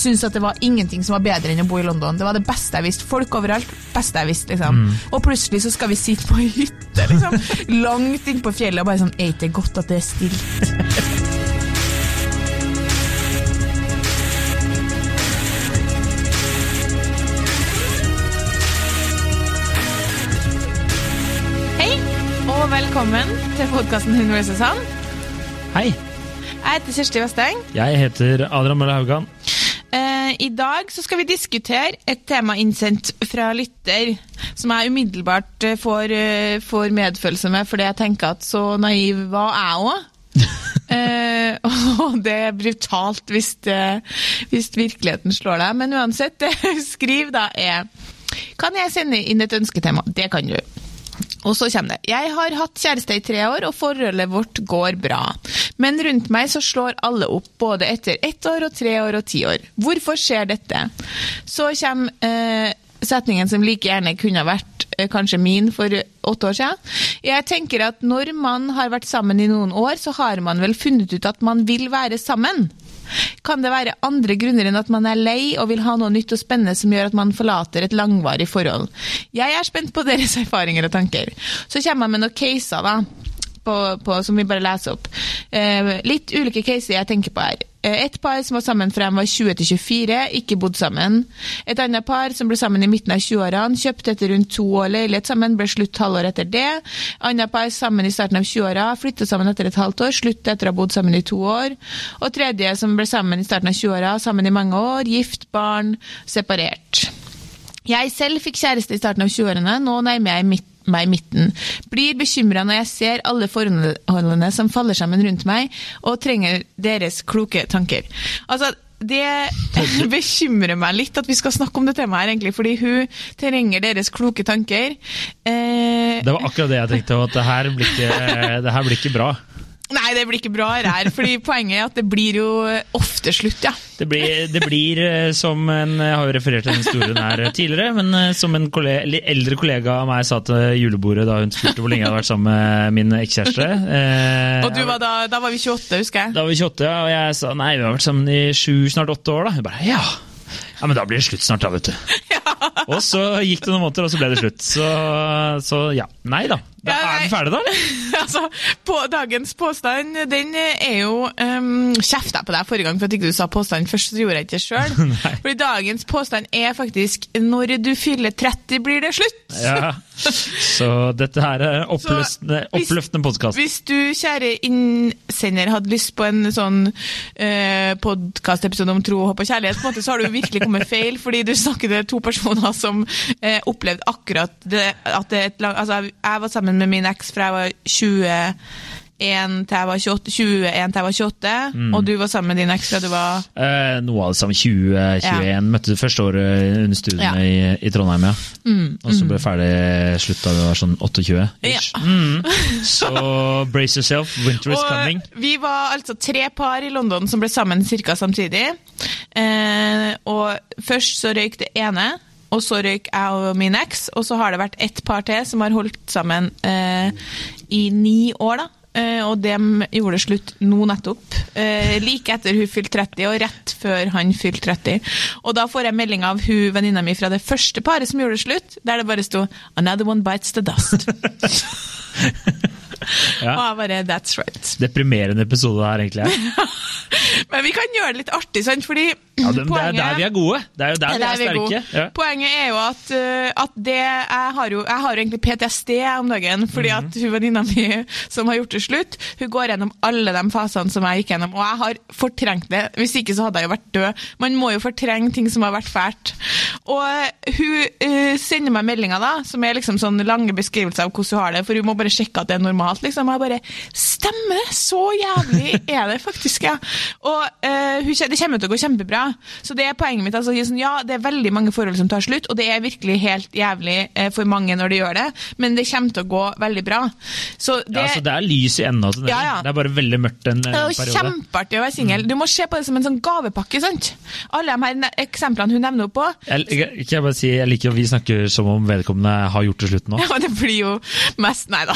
syntes at det var ingenting som var bedre enn å bo i London. Det var det beste jeg visste. Folk overalt. Beste jeg visste, liksom. Og plutselig så skal vi sitte på ei hytte, liksom. Langt inn på fjellet og bare sånn Er ikke det godt at det er stilt? Hei, og velkommen til podkasten Hun vs. Han. Hei, Jeg heter Kjersti Vesteng. jeg heter Adrian Mølle Haugan. Eh, I dag så skal vi diskutere et tema innsendt fra lytter, som jeg umiddelbart eh, får, eh, får medfølelse med, fordi jeg tenker at så naiv var jeg òg. eh, og det er brutalt hvis, det, hvis virkeligheten slår deg. Men uansett, det hun da er Kan jeg sende inn et ønsketema? Det kan du. Og så kommer det. Jeg har hatt kjæreste i tre år, og forholdet vårt går bra. Men rundt meg så slår alle opp, både etter ett år og tre år og ti år. Hvorfor skjer dette? Så kommer eh, setningen som like gjerne kunne vært eh, kanskje min for åtte år siden. Jeg tenker at når man har vært sammen i noen år, så har man vel funnet ut at man vil være sammen. Kan det være andre grunner enn at man er lei og vil ha noe nytt og spennende som gjør at man forlater et langvarig forhold? Jeg er spent på deres erfaringer og tanker. Så kommer man med noen caser, da. På, på, som vi bare leser opp. Eh, litt ulike caser jeg tenker på her. Eh, et par som var sammen fra de var 20 til 24, ikke bodd sammen. Et annet par som ble sammen i midten av 20-årene, kjøpte etter rundt to år leilighet sammen, ble slutt halvår etter det. Annet par sammen i starten av 20-åra, flyttet sammen etter et halvt år, slutt etter å ha bodd sammen i to år. Og tredje som ble sammen i starten av 20-åra, sammen i mange år, gift, barn, separert. Jeg selv fikk kjæreste i starten av 20-årene, nå nærmer jeg midt meg i midten. Blir bekymra når jeg ser alle forholdene som faller sammen rundt meg, og trenger deres kloke tanker. Altså, det bekymrer meg litt at vi skal snakke om det temaet her, egentlig, fordi hun trenger deres kloke tanker. Eh, Det var akkurat det jeg tenkte, at det her blir ikke, det her blir ikke bra. Nei, det blir ikke bra her, fordi poenget er at det blir jo ofte slutt, ja. Det blir, det blir eh, som en Jeg har jo referert til den historien her tidligere, men eh, som en kollega, eldre kollega av meg sa til julebordet da hun spurte hvor lenge jeg hadde vært sammen med min ekskjæreste. Eh, Og du var da, da var vi 28, husker jeg. Da var vi 28, ja, og jeg sa nei, vi har vært sammen i sju, snart åtte år. da. Hun bare ja. Ja, men da blir det slutt snart, da, vet du. Og så gikk det noen måneder, og så ble det slutt. Så, så ja. Nei da. Da Ja, er vi ferdige, da? eller? altså, på dagens påstand, den er jo um, Kjefta på deg forrige gang for at ikke du sa påstanden først, så gjorde jeg ikke det sjøl. Fordi dagens påstand er faktisk når du fyller 30, blir det slutt. Ja. Så dette her er oppløftende, oppløftende podkast. Hvis du, kjære innsender, hadde lyst på en sånn uh, podkastepisode om tro, håp og kjærlighet, på en måte, så har du virkelig kommet feil, fordi du snakket til to personer som eh, opplevde akkurat det, at det er et langt altså, Jeg var sammen med min eks fra jeg var 21 til jeg var 28, 21 til jeg var 28, Mm. og du var sammen med din eks fra du var Eh, noe av det samme. 2021. Møtte du første året under studiene Ja. Mm, i, i Trondheim, ja. og så ble ferdig slutt da du var sånn 28. Ja. Mm. Så brace yourself, winter is coming. Vi var altså tre par i London som ble sammen ca. samtidig. Eh, og først så røyk det ene, og så røyk jeg og min eks. Og så har det vært ett par til som har holdt sammen eh, i ni år, da. Eh, og de gjorde det slutt nå nettopp. Eh, like etter hun fylte 30, og rett før han fylte 30. Og da får jeg melding av hun venninna mi fra det første paret som gjorde det slutt, der det bare sto 'Another one bites the dust'. Ja. Og jeg bare That's right. Deprimerende episode her, egentlig. er. Men vi kan gjøre det litt artig, sant? Fordi Ja, det, det er der vi er gode. Det er jo der vi Der er vi er sterke. Ja. Poenget er jo at, uh, at det jeg har, jo, jeg har egentlig PTSD om dagen, fordi Mhm. at hun venninna mi som har gjort det slutt, hun går gjennom alle de fasene som jeg gikk gjennom, og jeg har fortrengt det. Hvis ikke så hadde jeg jo vært død. Man må jo fortrenge ting som har vært fælt. Og hun uh, sender meg meldinger da, som er liksom sånn lange beskrivelser av hvordan hun har det, for hun må bare sjekke at det er normalt. Liksom. Jeg bare Stemmer! Så jævlig er det faktisk, ja. Og uh, det kommer til å gå kjempebra. Så det er poenget mitt. altså, sånn, Ja, det er veldig mange forhold som tar slutt, og det er virkelig helt jævlig eh, for mange når det gjør det, men det kommer til å gå veldig bra. Så det, Ja, så det er lys i enden av tunnelen. Ja, ja. Det er bare veldig mørkt en, er jo periode. kjempeartig å være singel. Du må se på det som en sånn gavepakke. sant? Alle de her eksemplene hun nevner på. Jeg, jeg, kan jeg bare si, jeg liker at vi snakker som om vedkommende har gjort det slutt nå. Ja, det blir jo mest Nei da.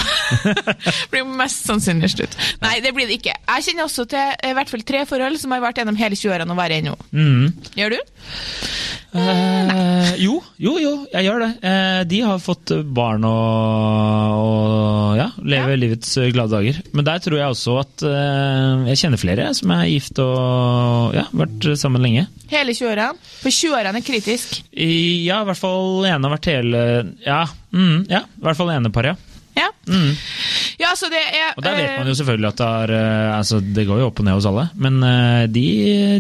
blir mest sannsynlig slutt. Nei, det blir det ikke. Jeg kjenner også til eh, i hvert fall tre forhold som har vært gjennom hele 20-årene og i ennå. Mm. Gjør du? Eh, jo, jo, jo, jeg gjør det. Eh, de har fått barn og, og ja, lever Ja. livets glade dager. Men der tror jeg også at eh, jeg kjenner flere som er gift og ja, vært sammen lenge. Hele 20-årene? For 20-årene er kritisk. I, ja, i hvert fall ene har vært hele Ja, mm, ja i hvert fall ene par, ja. Ja. Mm. Ja, så det er Og der vet eh, man jo selvfølgelig at det, er, eh, altså, det går jo opp og ned hos alle, men eh, de,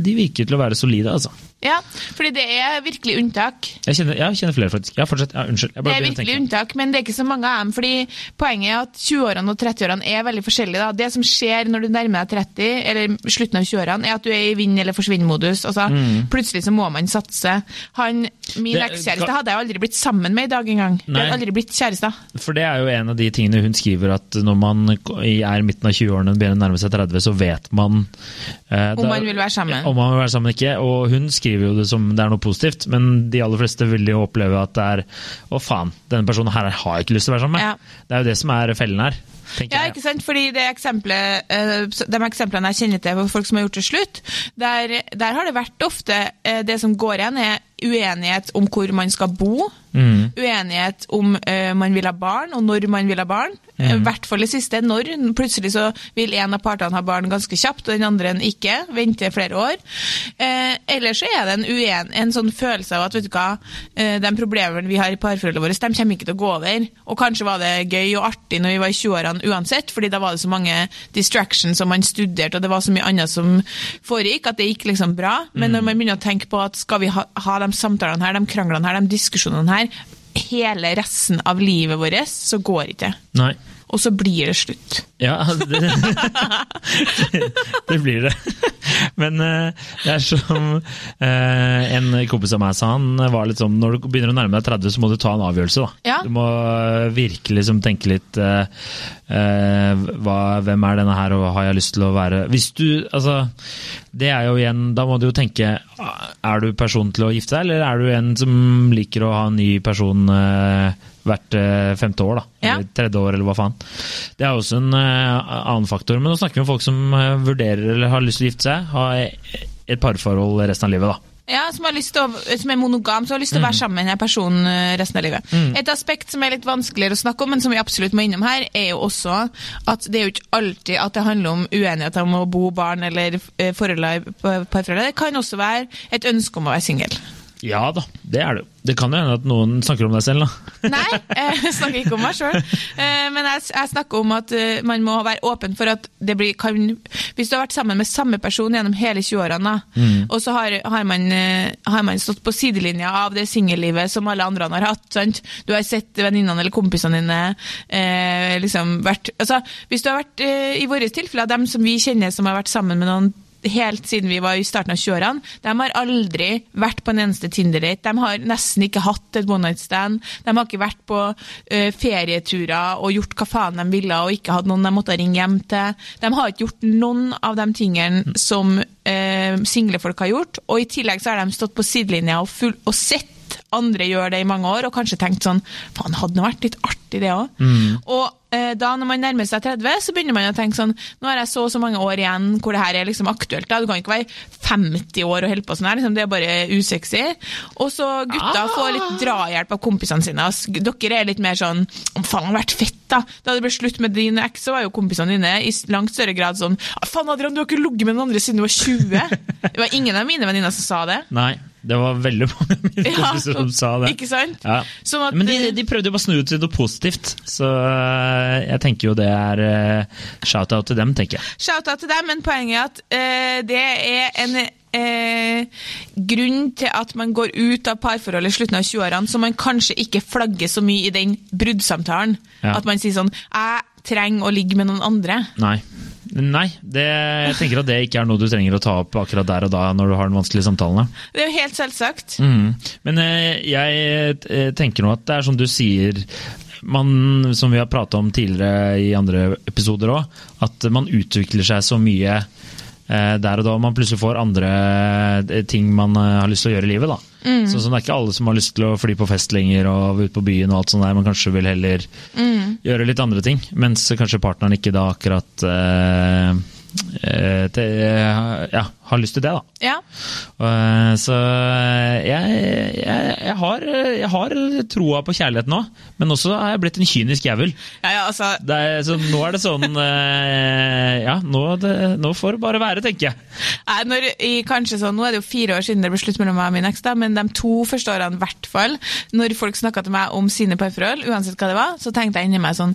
de virker til å være solide, altså. Ja, fordi det er virkelig unntak. Jeg kjenner, jeg kjenner flere, faktisk. Ja, fortsett. Ja, unnskyld. Det er virkelig unntak, men det er ikke så mange av dem. fordi Poenget er at 20-årene og 30-årene er veldig forskjellige. Da. Det som skjer når du nærmer deg 30, eller slutten av 20-årene, er at du er i vinn- eller forsvinn-modus. Altså, Plutselig så må man satse. Han, min Mm. Ekskjæreste hadde jeg aldri blitt sammen med i dag engang. Vi hadde aldri blitt kjærester. For det er jo en av de tingene hun skriver, at når man er i midten av 20-årene og begynner å nærme seg 30, så vet man eh, Om man vil være sammen. Om man vil være sammen ikke. Og hun skriver jo det som det er noe positivt, men de aller fleste vil jo oppleve at det er Å, faen, denne personen her har jeg ikke lyst til å være sammen med. Ja. Det er jo det som er fellen her. Ja, ikke sant? Fordi det eksempelet, eh, de eksemplene jeg kjenner til for folk som har gjort det slutt, der, der har det vært ofte eh, Det som går igjen, er uenighet om hvor man skal bo. Mm. Uenighet om uh, man vil ha barn, og når man vil ha barn. Mm. Hvert fall det siste. Når. Plutselig så vil en av partene ha barn ganske kjapt, og den andre ikke. Vente flere år. Eh, Eller så er det en, uen, en sånn følelse av at vet du hva, eh, de problemene vi har i parforholdet vårt, de kommer ikke til å gå over. Og kanskje var det gøy og artig når vi var i 20-årene uansett, fordi da var det så mange distractions som man studerte, og det var så mye annet som foregikk, at det gikk liksom bra. Men når man begynner å tenke på at skal vi ha, ha de samtalene her, de kranglene her, de diskusjonene her, hele resten av livet vårt, så går ikke det. Og så blir det slutt. Ja, det, det blir det. Men eh, det er som eh, en kompis av meg sa, han var litt sånn når du begynner å nærme deg 30, så må du ta en avgjørelse. da. Ja. Du må virkelig liksom tenke litt eh, hva, Hvem er denne her, og har jeg lyst til å være Hvis du Altså, det er jo igjen Da må du jo tenke Er du person til å gifte deg, eller er du en som liker å ha en ny person eh, hvert eh, femte år, da? Ja. Eller tredje år, eller hva faen. Det er også en eh, annen faktor. Men nå snakker vi om folk som eh, vurderer eller har lyst til å gifte seg, ha et parforhold resten av livet, da. Ja, som, har lyst til å, som er monogam, som har lyst til å være sammen med denne personen eh, resten av livet. Et aspekt som er litt vanskeligere å snakke om, men som vi absolutt må innom her, er jo også at det er jo ikke alltid at det handler om uenighet om å bo, barn eller forhold i parforholdet. Det kan også være et ønske om å være singel. Ja da, det er det jo. Det kan jo hende at noen snakker om deg selv, da. Nei, eh, jeg snakker ikke om meg sjøl. Men jeg, jeg snakker om at eh, man må være åpen for at det blir kan, Hvis du har vært sammen med samme person gjennom hele 20-årene, mm. og så har, har, man, eh, har man stått på sidelinja av det singellivet som alle andre har hatt. Sant? Du har sett venninnene eller kompisene dine eh, liksom vært altså, Hvis du har vært, eh, i våre tilfeller, dem som vi kjenner som har vært sammen med noen helt siden vi var i starten av 20-årene. De har aldri vært på en eneste Tinder-date. De har nesten ikke hatt et one night stand. De har ikke vært på uh, ferieturer og gjort hva faen de ville og ikke hatt noen de måtte ringe hjem til. De har ikke gjort noen av de tingene som uh, single folk har gjort. Og i tillegg så har de stått på sidelinja og, full, og sett andre gjør det i mange år, og kanskje tenkt sånn Faen, hadde det vært litt artig, det òg? Og eh, da når man nærmer seg 30, så begynner man å tenke sånn Nå har jeg så og så mange år igjen hvor det her er liksom aktuelt. da, Du kan ikke være 50 år og holde på sånn her, liksom, det er bare usexy. Og så gutta får litt drahjelp av kompisene sine. Dere er litt mer sånn Faen, det hadde vært fett, da. Da det ble slutt med din eks, så var jo kompisene dine i langt større grad sånn «Ah, Faen, Adrian, du har ikke ligget med den andre siden du var 20. Det var ingen av mine venninner som sa det. Nei, det var veldig mange Ja, kompiser som sa det. Ikke sant? Ja. Sånn at, Men de, de prøvde jo bare å snu det til noe positivt, så øh, jeg tenker jo det er øh, shout-out til dem, tenker jeg. Shout-out til dem, men poenget er at eh, det er en eh, grunn til at man går ut av parforholdet i slutten av 20-årene, så man kanskje ikke flagger så mye i den bruddsamtalen. Ja. At man sier sånn 'Jeg trenger å ligge med noen andre'. Nei. Nei, det, jeg tenker at det ikke er noe du trenger å ta opp akkurat der og da når du har den vanskelige samtalen. Det er jo helt selvsagt. Mm. Men eh, jeg eh, tenker nå at det er som du sier man, som vi har prata om tidligere i andre episoder òg, at man utvikler seg så mye der og da man plutselig får andre eh, ting man eh, har lyst til å gjøre i livet. da. Mm. Sånn som Det er ikke alle som har lyst til å fly på fest lenger og ut på byen, og alt sånt der, man kanskje vil heller Mm. gjøre litt andre ting. Mens kanskje partneren ikke da akkurat eh, eh, til, ja, har lyst til det. da. Ja. Eh, Så jeg, jeg, jeg, har, jeg har troa på kjærlighet nå, men også har jeg blitt en kynisk jævel. ja, ja, altså Det er, så nå er det sånn eh, Ja, nå, det, nå får det bare være, tenker jeg. Nei, når, i, kanskje sånn, Nå er det jo fire år siden det ble slutt mellom meg og min eks, men de to første årene, i hvert fall, når folk snakka til meg om sine parforhold, uansett hva det var, så tenkte jeg inni meg sånn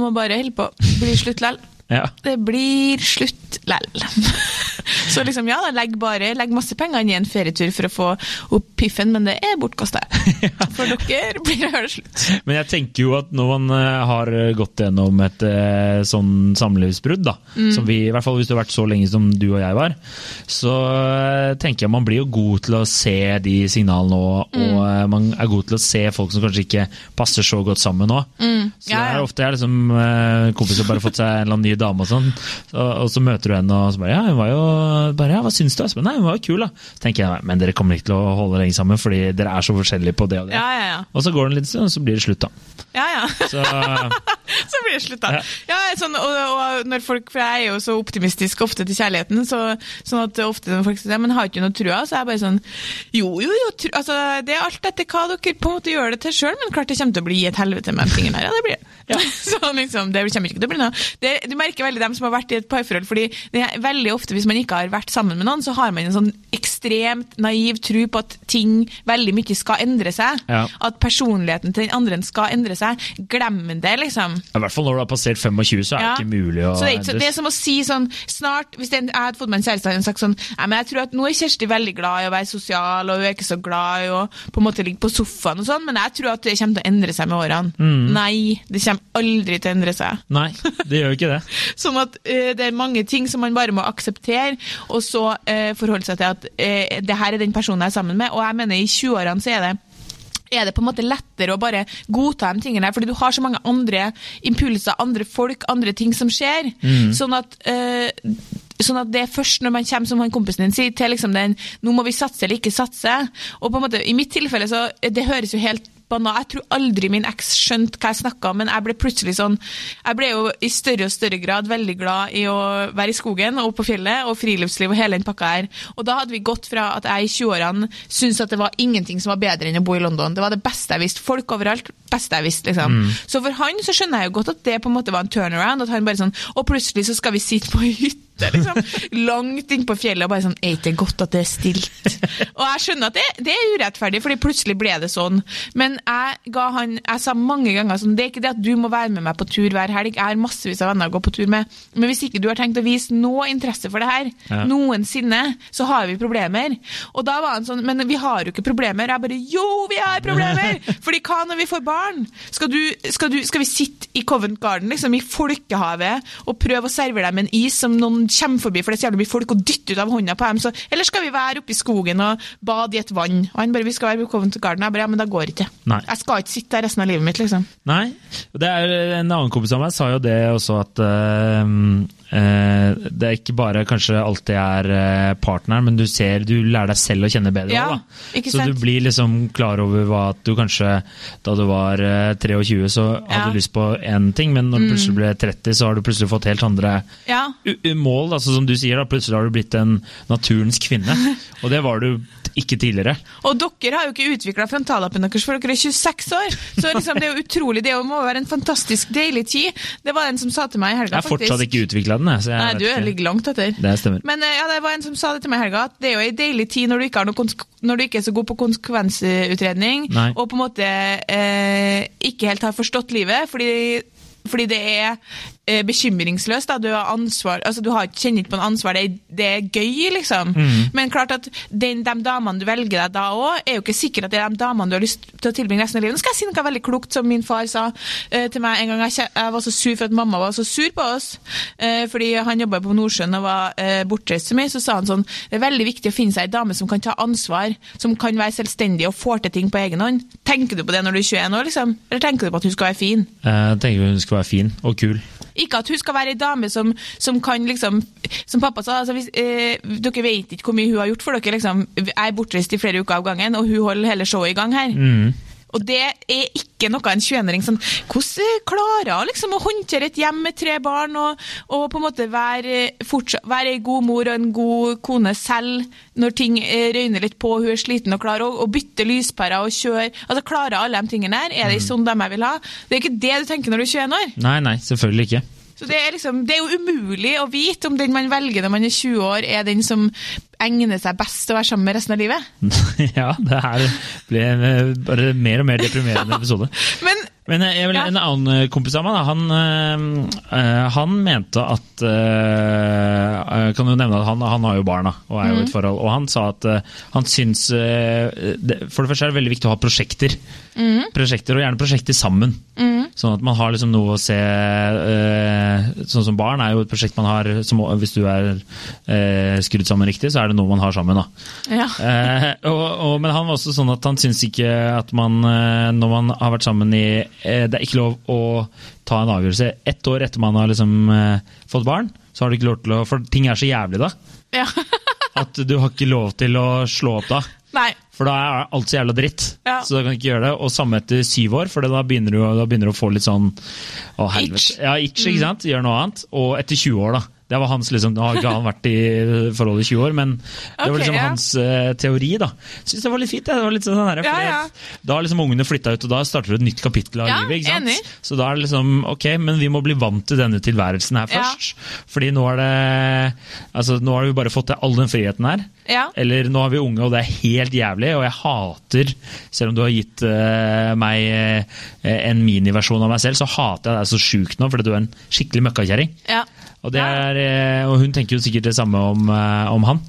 Må bare holde på. Blir slutt lell. Ja. Det blir slutt lell. Så liksom, ja, da, legg bare legg masse penger inn i en ferietur for å få opp piffen, men det er bortkasta. For dere blir det slutt. Men jeg tenker jo at når man eh, har gått gjennom et eh, sånn samlivsbrudd, da, som vi, i hvert fall hvis du har vært så lenge som du og jeg var, så eh, tenker jeg man blir jo god til å se de signalene og, og eh, man er god til å se folk som kanskje ikke passer så godt sammen òg. Så Ja, det er ofte jeg liksom kompiser bare fått seg en eller annen ny dame og sånn, så, og så møter du henne og så bare ja, hun var jo bare, ja, hva syns du? Bare, Nei, hun var jo kul, da. Så tenker jeg men dere kommer ikke til å holde lenge sammen fordi dere er så forskjellige på det og det. Ja, ja, ja. Og så går det en liten stund, og så blir det slutt, da. ja, ja. Så så blir det slutt, da. Ja. Ja, sånn, og, og når folk, for jeg er jo så optimistisk ofte til kjærligheten, så, sånn at ofte når folk sier men har ikke noe trua, så er jeg bare sånn jo, jo, jo, tru, altså, det er alt etter hva dere på en måte gjør det til sjøl, men klart det kommer til å bli et helvete med fingeren her. Ja, det blir det. så liksom, det kommer ikke til å bli noe. Det, du merker veldig dem som har vært i et parforhold, fordi det er veldig ofte hvis man ikke har vært sammen med noen, så har man en sånn ekstremt naiv tro på at ting veldig mye skal endre seg. Ja. At personligheten til den andre skal endre seg. Glem det, liksom. I hvert fall når du har passert 25, så er det ikke mulig å Så det, så- det er som å si sånn snart, Hvis jeg hadde fått meg en kjæreste og sagt sånn jeg tror at nå er Kjersti veldig glad i å være sosial, og hun er ikke så glad i å på en måte ligge på sofaen og sånn, men jeg tror at det kommer til å endre seg med årene. Mm. Nei, det kommer aldri til å endre seg. Nei, det gjør jo ikke det. Sånn at eh, det er mange ting som man bare må akseptere, og så eh, forholde seg til at eh, det her er den personen jeg er sammen med. Og jeg mener i 20-årene så er det er det på en måte lettere å bare godta de tingene her, fordi du har så mange andre impulser, andre folk, andre ting som skjer. Sånn at eh, Sånn at det er først når man kommer, som han kompisen din sier, til liksom den Nå må vi satse eller ikke satse. Og på en måte, i mitt tilfelle så Det høres jo helt banalt Jeg tror aldri min eks skjønte hva jeg snakka om, men jeg ble plutselig sånn Jeg ble jo i større og større grad veldig glad i å være i skogen og på fjellet og friluftsliv og hele den pakka her. Og da hadde vi gått fra at jeg i 20-årene syntes at det var ingenting som var bedre enn å bo i London. Det var det beste jeg visste. Folk overalt. Beste jeg visste, liksom. Så for han så skjønner jeg jo godt at det på en måte var en turnaround. At han bare sånn Og plutselig så skal vi sitte på hytte ute, liksom. Langt inn på fjellet og bare sånn Er ikke godt at det er stilt? Og jeg skjønner at det, det er urettferdig, fordi plutselig ble det sånn. Men jeg ga han Jeg sa mange ganger sånn Det er ikke det at du må være med meg på tur hver helg. Jeg har massevis av venner å gå på tur med. Men hvis ikke du har tenkt å vise noe interesse for det her, Ja. noensinne, så har vi problemer. Og da var han sånn Men vi har jo ikke problemer. Jeg bare Jo, vi har problemer! Fordi hva når vi får barn? Skal, du, skal, du, skal vi sitte i Covent Garden, liksom i folkehavet, og prøve å servere dem en is som noen kommer forbi, for det er så jævlig mye folk, og dytte ut av hånda på dem? Så, eller skal vi være oppe i skogen og bade i et vann? Og han bare Vi skal være på Covent Garden. Jeg bare Ja, men da går ikke. Nei. Jeg skal ikke sitte der resten av livet mitt, liksom. Nei. Det er, en annen kompis av meg sa jo det også, at eh, det er ikke bare kanskje alltid er partner partneren, men du ser, du lærer deg selv å kjenne bedre. Ja, også, så du blir liksom klar over hva at du kanskje da du var eh, 23, så hadde Ja. Mm. du lyst på én ting, men når du plutselig ble 30, så har du plutselig fått helt andre Ja. mål. Altså, som du sier, da, plutselig har du blitt en naturens kvinne. Og det var du ikke tidligere. Og dere har jo ikke utvikla frontallappen deres for dere er 26 år. Så liksom, det er jo utrolig. Det må være en fantastisk deilig tid. Det var en som sa til meg i helga, Jeg har fortsatt ikke utvikla den. Jeg, Så jeg Nei, du er ligger langt etter. Det stemmer. Men eh, ja, det var en som sa det til meg i helga, at det er jo ei deilig tid når du ikke, når du ikke er så god på konsekvensutredning, Nei. og på en måte eh, ikke helt har forstått livet, fordi fordi det er eh, bekymringsløst. Da. Du har ansvar, altså du har, kjenner ikke på en ansvar. Det er, det er gøy, liksom. Men klart at den, de damene du velger deg da òg, er jo ikke sikkert at det er de damene du har lyst til å tilbringe resten av livet. Nå skal jeg si noe veldig klokt som min far sa uh, til meg en gang. Jeg, jeg var så sur for at mamma var så sur på oss. uh, fordi han jobba på Nordsjøen og var uh, bortreist så mye. Så sa han sånn Det er veldig viktig å finne seg ei dame som kan ta ansvar, som kan være selvstendig og får til ting på egen hånd. Tenker du på det når du er 21 år, liksom? Eller tenker du på at hun skal være fin? Jeg tenker hun skal være fin og kul. Ikke at hun skal være ei dame som, som kan liksom Som pappa sa, altså hvis, eh, dere vet ikke hvor mye hun har gjort for dere. liksom. Jeg er bortreist i flere uker av gangen, og hun holder hele showet i gang her. Og det er ikke noe en 21-åring sånn Hvordan klarer hun liksom å håndtere et hjem med tre barn og, og på en måte være, fortsatt, være ei god mor og en god kone selv når ting eh, røyner litt på, hun er sliten og klarer å, og bytte lyspærer og kjøre altså Klarer alle de tingene der? Er det sånn de jeg vil ha? Det er ikke det du tenker når du er 21 år. Nei, nei, selvfølgelig ikke. Så det er, liksom, det er jo umulig å vite om den man velger når man er 20 år, er den som egner seg best til å være sammen med resten av livet. ja, det her ble bare mer og mer deprimerende episode. Men Men eh, vil, Ja. en annen eh, kompis av meg, han, eh, eh, han mente at eh, Jeg kan jo nevne at han, han har jo barna og er jo i et forhold. Og han sa at eh, han syns eh, For det første er det veldig viktig å ha prosjekter. Prosjekter, Og gjerne prosjekter sammen. Sånn at man har liksom noe å se eh, Sånn som barn er jo et prosjekt man har som, Hvis du er eh, skrudd sammen riktig, så er det noe man har sammen. ja. Eh, og, og, men han var også sånn at han syns ikke at man, når man har vært sammen i Det er ikke lov å ta en avgjørelse ett år etter man har liksom fått barn. Så har du ikke lov til å For ting er så jævlig da. ja. At du har ikke lov til å slå opp da. Nei. For da er alt så jævla dritt. Ja. Så da kan du ikke gjøre det. Og samme etter syv år, for da begynner du, da begynner du å få litt sånn Å, helvete. Itch. Ja, itch, ikke sant? Gjør noe annet. Og etter 20 år, da. Det var hans liksom, Nå har ikke han vært i forhold i 20 år, men det var liksom liksom ja. hans uh, teori. da. Syns det var litt fint. Det var litt sånn her, Ja, ja. Da har liksom ungene flytta ut, og da starter du et nytt kapittel av livet. ikke sant? enig. Så da er det liksom Ok, men vi må bli vant til denne tilværelsen her først. Fordi nå er det Altså, nå har vi bare fått til all den friheten her. Ja. Eller nå har vi unge, og det er helt jævlig, og jeg hater Selv om du har gitt uh, meg uh, en miniversjon av meg selv, så hater jeg deg så sjukt nå, fordi du er en skikkelig møkkakjerring. ja. Og, det er, eh, og hun tenker jo sikkert det samme om, om han.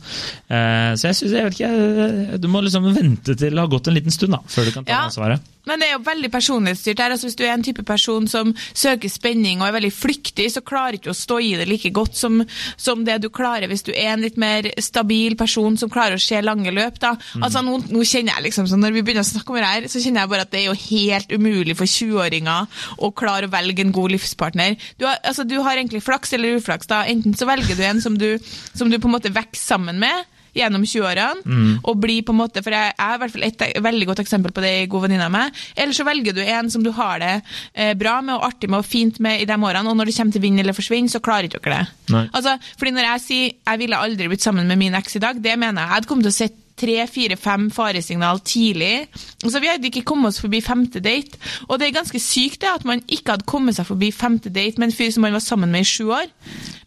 Så jeg synes, jeg vet ikke, du må liksom vente til det har gått en liten stund da, før du kan ta Ja. ansvaret. Men det er jo veldig personlighetsstyrt. her. Altså, hvis du er en type person som søker spenning og er veldig flyktig, så klarer ikke å stå i det like godt som, som det du klarer hvis du er en litt mer stabil person som klarer å se lange løp. Da. Altså, nå, nå kjenner jeg liksom, så Når vi begynner å snakke om det her, så kjenner jeg bare at det er jo helt umulig for 20-åringer å klare å velge en god livspartner. Du har, altså, du har egentlig flaks eller uflaks. da. Enten så velger du en som du, som du på en måte vokser sammen med gjennom 20-årene, og bli på en måte, for jeg er i hvert fall et veldig godt eksempel på det i god venninne av meg, eller så velger du en som du har det eh, bra med og artig med og fint med i de årene, og når det kommer til vinn eller forsvinn, så klarer ikke dere det. Nei. Altså, fordi når jeg sier jeg ville aldri blitt sammen med min eks i dag, det mener jeg. Jeg hadde kommet til å sett tre, fire, fem faresignal tidlig. Så Vi hadde ikke kommet oss forbi femte date. Og det er ganske sykt det at man ikke hadde kommet seg forbi femte date med en fyr som man var sammen med i sju år.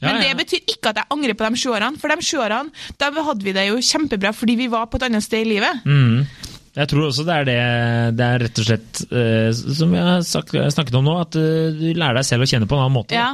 Men Ja, ja. det betyr ikke at jeg angrer på de sju årene, for de sju årene da hadde vi det jo kjempebra fordi vi var på et annet sted i livet. Mm. Jeg tror også det er det Det er rett og slett, uh, som jeg har sagt, snakket om nå, at uh, du lærer deg selv å kjenne på en annen måte. Ja.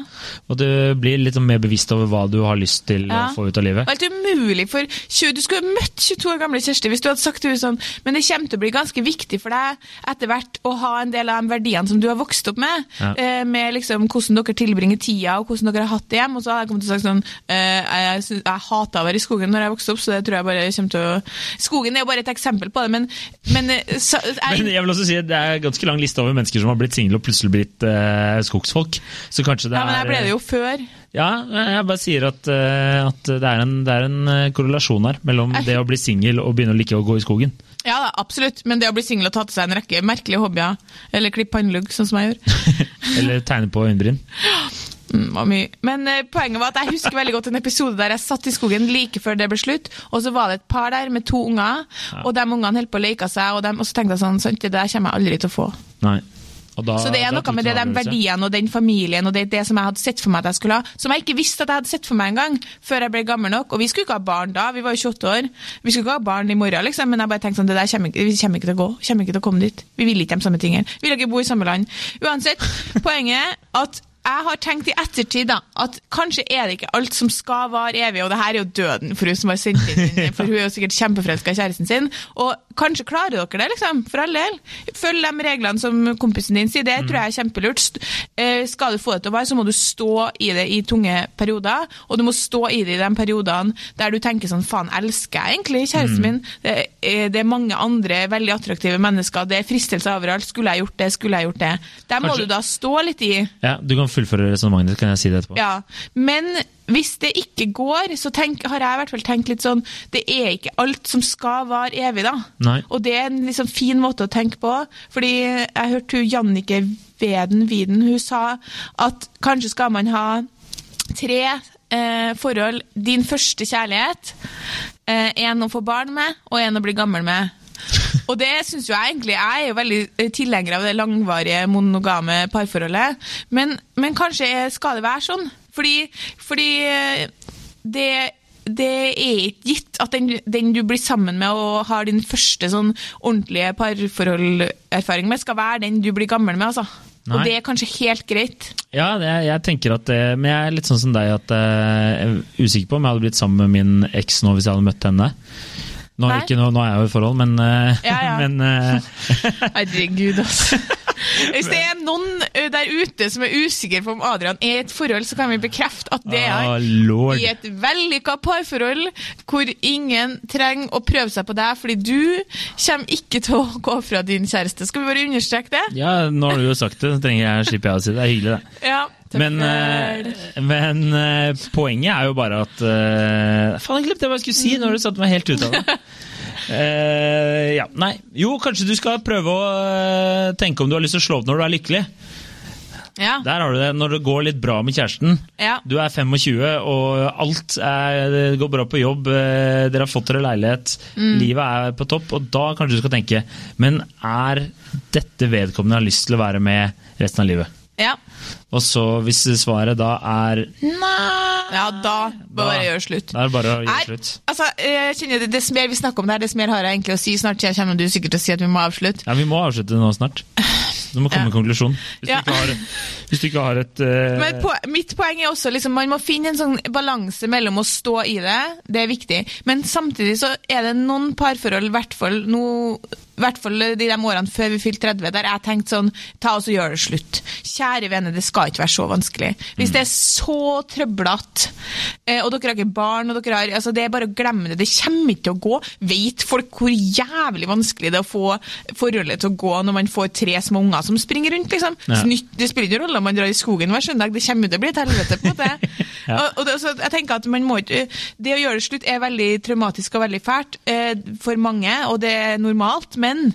Og du blir litt sånn mer bevisst over hva du har lyst til Ja. å få ut av livet. Det er helt umulig for 20, Du skulle møtt 22 år gamle Kjersti hvis du hadde sagt til henne sånn Men det kommer til å bli ganske viktig for deg etter hvert å ha en del av de verdiene som du har vokst opp med. Ja. Uh, med liksom hvordan dere tilbringer tida og hvordan dere har hatt det hjem. Og så hadde jeg kommet til å sagt sånn Jeg, synes- jeg hata å være i skogen når jeg vokste opp, så det tror jeg bare kommer til å Skogen er jo bare et eksempel på det, men, men, eh, så, jeg, Men jeg vil også si at det er ganske lang liste over mennesker som har blitt single og plutselig blitt uh, skogsfolk. Så kanskje det ja, men jeg ble det jo før. Ja, jeg bare sier at, uh, at det er en, det er en eh, korrelasjon her mellom det å bli singel og begynne å like å gå i skogen. Ja da, absolutt, men det å bli singel og ta til seg en rekke merkelige hobbyer, eller klippe pannelugg, sånn som jeg gjør Eller tegne på øyenbryn. Mm. Men eh, poenget var at jeg husker veldig godt en episode der jeg satt i skogen like før det ble slutt, og så var det et par der med to unger, og de ungene holdt på å leke seg, og, de, og så tenkte jeg sånn, sånn det der kommer jeg aldri til å få. Nei. Og da- Så det er noe med det, de verdiene og den familien og det, det som jeg hadde sett for meg at jeg skulle ha, som jeg ikke visste at jeg hadde sett for meg engang, før jeg ble gammel nok. Og vi skulle ikke ha barn da, vi var jo 28 år. Vi skulle ikke ha barn i morgen, liksom, men jeg bare tenkte sånn, det der kommer vi kommer ikke til å gå, kommer ikke til å komme dit. Vi vil ikke de samme tingene. Vi vil ikke bo i samme land. Uansett, poenget at jeg har tenkt i ettertid da, at kanskje er det ikke alt som skal vare evig, og det her er jo døden for hun som har sendt inn, for hun er jo sikkert kjempeforelska i kjæresten sin. Og kanskje klarer dere det, liksom, for all del. Følg de reglene som kompisen din sier, det tror jeg er kjempelurt. Eh, skal du få det til å være, så må du stå i det i tunge perioder, og du må stå i det i de periodene der du tenker sånn, faen, elsker jeg egentlig kjæresten min? Det er, det er mange andre veldig attraktive mennesker, det er fristelser overalt, skulle jeg gjort det, skulle jeg gjort det. Der må Kanskje- du da stå litt i. Ja, Du kan fullføre resonnementet kan jeg si det etterpå. Ja, Men hvis det ikke går, så tenk, har jeg i hvert fall tenkt litt sånn Det er ikke alt som skal vare evig, da. Nei. Og det er en liksom fin måte å tenke på. Fordi jeg hørte hun Jannike Veden Widen, hun sa at kanskje skal man ha tre eh, forhold. Din første kjærlighet, eh, en å få barn med, og en å bli gammel med. Og det syns jo jeg egentlig Jeg er jo veldig eh, tilhenger av det langvarige, monogame parforholdet. Men, men kanskje skal det være sånn? Fordi, fordi eh, det det er ikke gitt at den, den, du blir sammen med og har din første sånn ordentlige parforholderfaring med, skal være den du blir gammel med. altså. Nei. Og det er kanskje helt greit. Ja, det, jeg tenker at det, men jeg er litt sånn som deg at eh, jeg er usikker på om jeg hadde blitt sammen med min eks nå hvis jeg hadde møtt henne. Nå, ikke, nå, nå er jeg jo i forhold, men, eh, Ja, ja. men eh, Herregud, altså. Hvis det er noen der ute som er usikker på om Adrian er i et forhold, så kan vi bekrefte at det er ah, i et vellykka parforhold hvor ingen trenger å prøve seg på deg, fordi du kommer ikke til å gå fra din kjæreste. Skal vi bare understreke det? Ja, nå har du jo sagt det, så trenger jeg slipper jeg å si det. Det er hyggelig, det. Ja. Men, eh, men eh, poenget er jo bare at eh, Faen, jeg glemte hva jeg skulle si! når du satte meg helt ut av det. Eh, ja, nei. Jo, kanskje du skal prøve å eh, tenke om du har lyst til å slå opp når du er lykkelig. ja. Der har du det. Når det går litt bra med kjæresten. Ja. Du er 25, og alt er, går bra på jobb. eh, Dere har fått dere leilighet. Mm. Livet er på topp. Og da kanskje du skal tenke Men er dette vedkommende jeg har lyst til å være med resten av livet? ja. Og så hvis svaret da er nei Ja, da bare Da- gjør slutt. Da er det bare å gjøre slutt. altså, jeg kjenner det, Dess mer vi snakker om det her, dess mer har jeg egentlig å si. Snart jeg kommer du sikkert til å si at vi må avslutte. Ja, Vi må avslutte nå snart. Du må komme med en konklusjon. Hvis, Ja. du har, hvis du ikke har et uh... Men på, mitt poeng er også liksom, man må finne en sånn balanse mellom å stå i det, det er viktig, men samtidig så er det noen parforhold, i hvert fall nå i hvert fall de, de årene før vi fylte 30, der jeg tenkte sånn Ta oss og gjør det slutt. Kjære venner, det skal ikke være så vanskelig. Hvis det er så trøblete, eh, og dere har ikke barn, og dere har altså Det er bare å glemme det. Det kommer ikke til å gå. Vet folk hvor jævlig vanskelig det er å få forholdet til å gå når man får tre små unger som springer rundt, liksom? Ja. Det spiller ingen rolle om man drar i skogen hver søndag, det kommer til å bli et helvete. på måte. Ja. og, og det, så jeg tenker at man må ikke, Det å gjøre det slutt er veldig traumatisk og veldig fælt eh, for mange, og det er normalt, men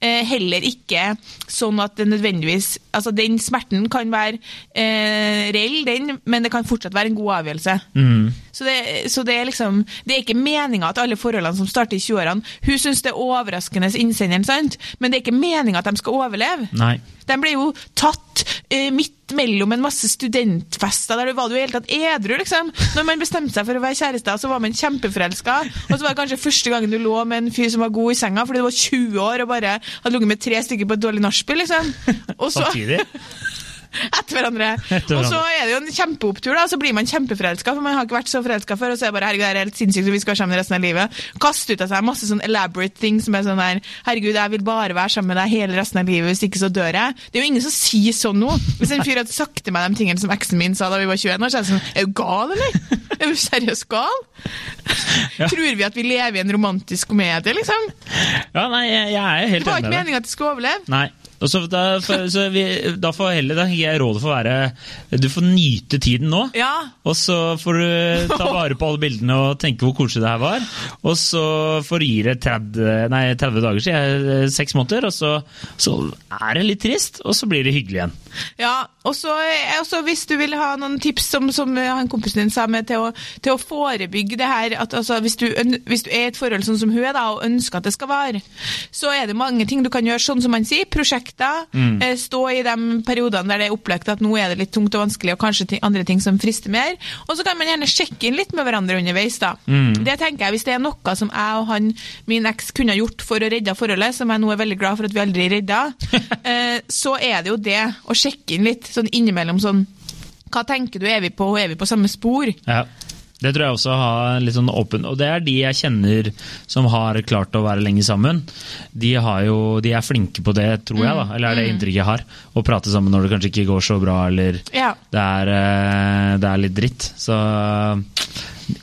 eh, heller ikke sånn at det nødvendigvis altså Den smerten kan være eh, reell, den, men det kan fortsatt være en god avgjørelse. mm, Så det, så det er liksom Det er ikke meninga at alle forholdene som starter i 20-årene Hun syns det er overraskende, innsenderen, sant? men det er ikke meninga at de skal overleve. Nei. De ble jo tatt eh, midt mellom en masse studentfester, der du var du i hele tatt edru, liksom. Når man bestemte seg for å være kjærester, så var man kjempeforelska, og så var det kanskje første gangen du lå med en fyr som var god i senga, fordi du var 20 år og bare hadde ligget med tre stykker på et dårlig nachspiel, liksom. Og så, Samtidig. etter hverandre. Etter Og så er det jo en kjempeopptur, da, og så blir man kjempeforelska, for man har ikke vært så forelska før, og så er det bare herregud, det er helt sinnssykt, og vi skal være sammen resten av livet. Kaste ut av seg masse sånn elaborate ting som er sånn der herregud, jeg vil bare være sammen med deg hele resten av livet, hvis ikke så dør jeg. Det er jo ingen som sier sånn nå. Hvis en fyr hadde sagt til meg de tingene som eksen min sa da vi var 21 år, så er det sånn, er du gal, eller? Er du seriøst gal? Ja. Tror vi at vi lever i en romantisk komedie, liksom? Ja, nei, jeg, jeg er helt Det var ikke meninga at de skulle overleve. Nei. Så da, for, så vi, da får heller da gir jeg rådet for å være Du får nyte tiden nå. Ja, Og så får du ta vare på alle bildene og tenke hvor koselig det her var. Og så får du gi det 30, nei, 30 dager, sier jeg. Seks måneder. Og så, så er det litt trist, og så blir det hyggelig igjen. Ja, og så eh, hvis du vil ha noen tips, som, som han kompisen din sa, med til å, til å forebygge det her at altså, hvis, du, hvis du er i et forhold sånn som hun er, da, og ønsker at det skal vare, så er det mange ting du kan gjøre, sånn som han sier, prosjekter. Mm. stå i de periodene der det er opplagt at nå er det litt tungt og vanskelig, og kanskje ting, andre ting som frister mer. Og så kan man gjerne sjekke inn litt med hverandre underveis. da. Det tenker jeg, Hvis det er noe som jeg og han, min eks kunne ha gjort for å redde forholdet, som jeg nå er veldig glad for at vi aldri redda, eh, så er det jo det å sjekke inn litt sånn innimellom sånn Hva tenker du, er vi på, er vi på samme spor? Ja. Det tror jeg også har litt sånn åpen Og det er de jeg kjenner som har klart å være lenge sammen. De, har jo, de er flinke på det, tror jeg, da. Eller er det inntrykket jeg har. Å prate sammen når det kanskje ikke går så bra, eller Ja. det er, eh, det er litt dritt. Så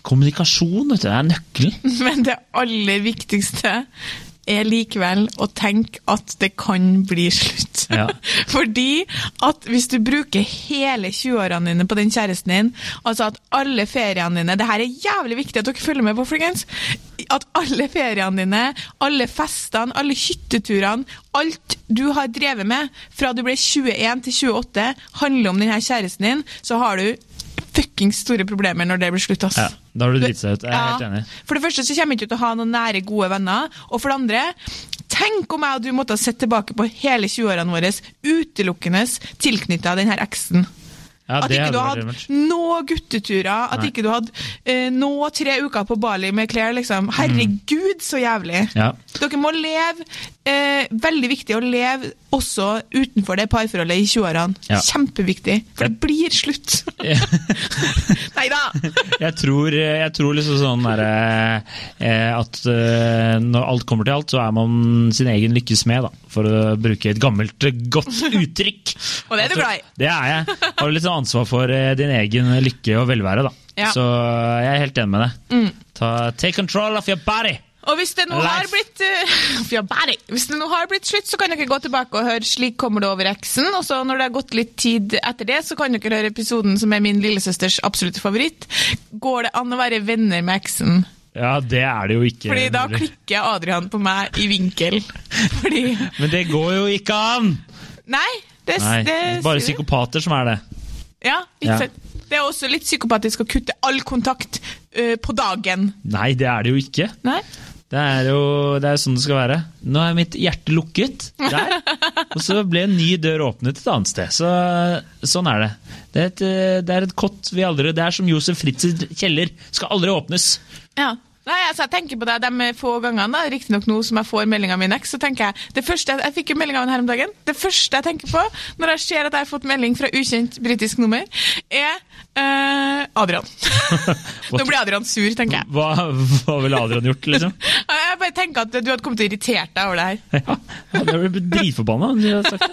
kommunikasjon, vet du, er nøkkelen. Men det aller viktigste er likevel å tenke at det kan bli slutt. Ja. Fordi at hvis du bruker hele 20-årene dine på den kjæresten din, altså at alle feriene dine Det her er jævlig viktig at dere følger med på, folkens. At alle feriene dine, alle festene, alle hytteturene, alt du har drevet med fra du ble 21 til 28, handler om denne kjæresten din, så har du fuckings store problemer når det blir slutt. ass. Ja, da har du dritt seg ut. Jeg er helt enig. For det første så kommer jeg ikke til å ha noen nære, gode venner. Og for det andre, tenk om jeg og du måtte ha sett tilbake på hele 20-årene våre utelukkende tilknytta denne eksen. Ja, At ikke du hadde noe gutteturer, at Nei. ikke du hadde eh, nå tre uker på Bali med Claire. Liksom. Herregud, så jævlig! Ja. Dere må leve eh, Veldig viktig å leve også utenfor det parforholdet i 20-årene. Ja. Kjempeviktig, for det blir slutt. Nei da! Jeg tror, jeg tror liksom sånn derre eh, At eh, når alt kommer til alt, så er man sin egen lykkes med, da. For å bruke et gammelt, eh, godt uttrykk. Og det er du glad i. Det er jeg. Har litt sånn ansvar for eh, din egen lykke og velvære, da. Ja. Så jeg er helt enig med deg. Ta, take control of your body! Og hvis det nå har blitt eh. Hvis det nå har blitt slutt, så kan dere gå tilbake og høre 'Slik kommer det over eksen'. Og så når det har gått litt tid etter det, så kan dere høre episoden som er min lillesøsters absolutte favoritt. Går det an å være venner med eksen? Ja, det er det jo ikke. Fordi da klikker Adrian på meg i vinkel. Fordi Men det går jo ikke an! Nei, det, Nei, det bare psykopater som er det. Ja, ikke Ja. Det er også litt psykopatisk å kutte all kontakt uh, på dagen. Nei, det er det jo ikke. Nei? Det er jo det er sånn det skal være. Nå er mitt hjerte lukket der, og så ble en ny dør åpnet et annet sted. Så, sånn er det. Det er, et, eh, det er et kott vi aldri Det er som Josef Fritzs kjeller. Skal aldri åpnes. Ja. Nei, altså, jeg tenker på det de få gangene, riktignok nå som jeg får melding av min eks, så tenker jeg det første, Jeg fikk jo melding av den her om dagen. Det første jeg tenker på når jeg ser at jeg har fått melding fra ukjent britisk nummer, er uh, Adrian. nå blir Adrian sur, tenker jeg. Hva, hva ville Adrian gjort, liksom? Jeg bare tenker at du hadde kommet til å irritert deg over det her. Ja, ja det blir dritforbanna. det.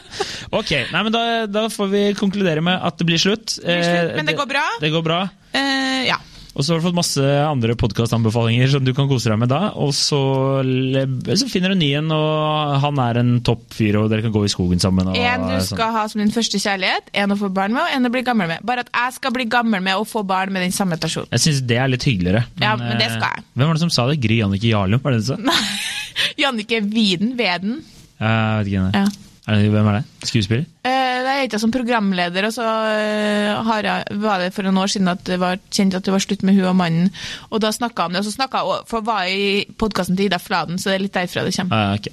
Ok, nei, men da, da får vi konkludere med at det blir slutt. blir slutt, Eh, men det går bra. Det går bra. Uh, ja. Og så har du fått masse andre podkastanbefalinger som du kan kose deg med da. Og så, så finner du en ny en, og han er en topp fyr, og dere kan gå i skogen sammen. Og, En du sånn. skal ha som din første kjærlighet, en å få barn med, og en å bli gammel med. Bare at jeg skal bli gammel med å få barn med den samme personen. Jeg syns det er litt hyggeligere. Ja, men det eh, skal jeg. Hvem var det som sa det? Gry Jannicke Jarlum? Var det det du sa? Jannicke Widen, Veden. Jeg vet ikke. Ja. Er det, hvem er det? Skuespiller? Eh, Det er ikke som programleder, og så eh, har jeg, var det for noen år siden at det var kjent at det var slutt med hun og mannen. Og da snakka om det, og så snakka jeg for var i podkasten til Ida Fladen, så det er litt derfra det kommer. Ah, ok.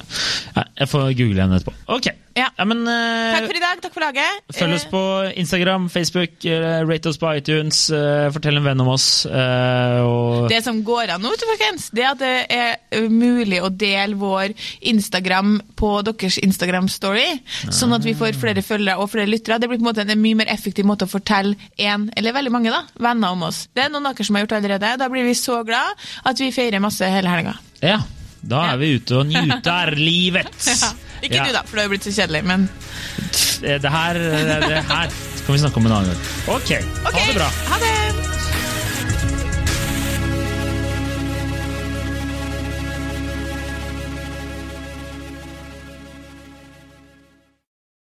Jeg får google henne etterpå. Ok. Ja. men uh, Takk for i dag, takk for laget. Følg oss Eh, på Instagram, Facebook, uh, rate oss på iTunes, Uh, fortell en venn om oss. eh, og Det som går an nå, folkens, det er at det er mulig å dele vår Instagram på deres Instagram-story, sånn at vi får flere følgere og flere lyttere. Det blir på en måte en mye mer effektiv måte å fortelle en, eller veldig mange, da, venner om oss. Det er noen av dere som har gjort allerede. Da blir vi så glad at vi feirer masse hele helga. ja, da er vi ute og nyter livet. Ja. Ikke Ja. du, da, for du har blitt så kjedelig, men Det her, det, her kan vi snakke om en annen gang. Ok, OK, ha det bra. Ha det.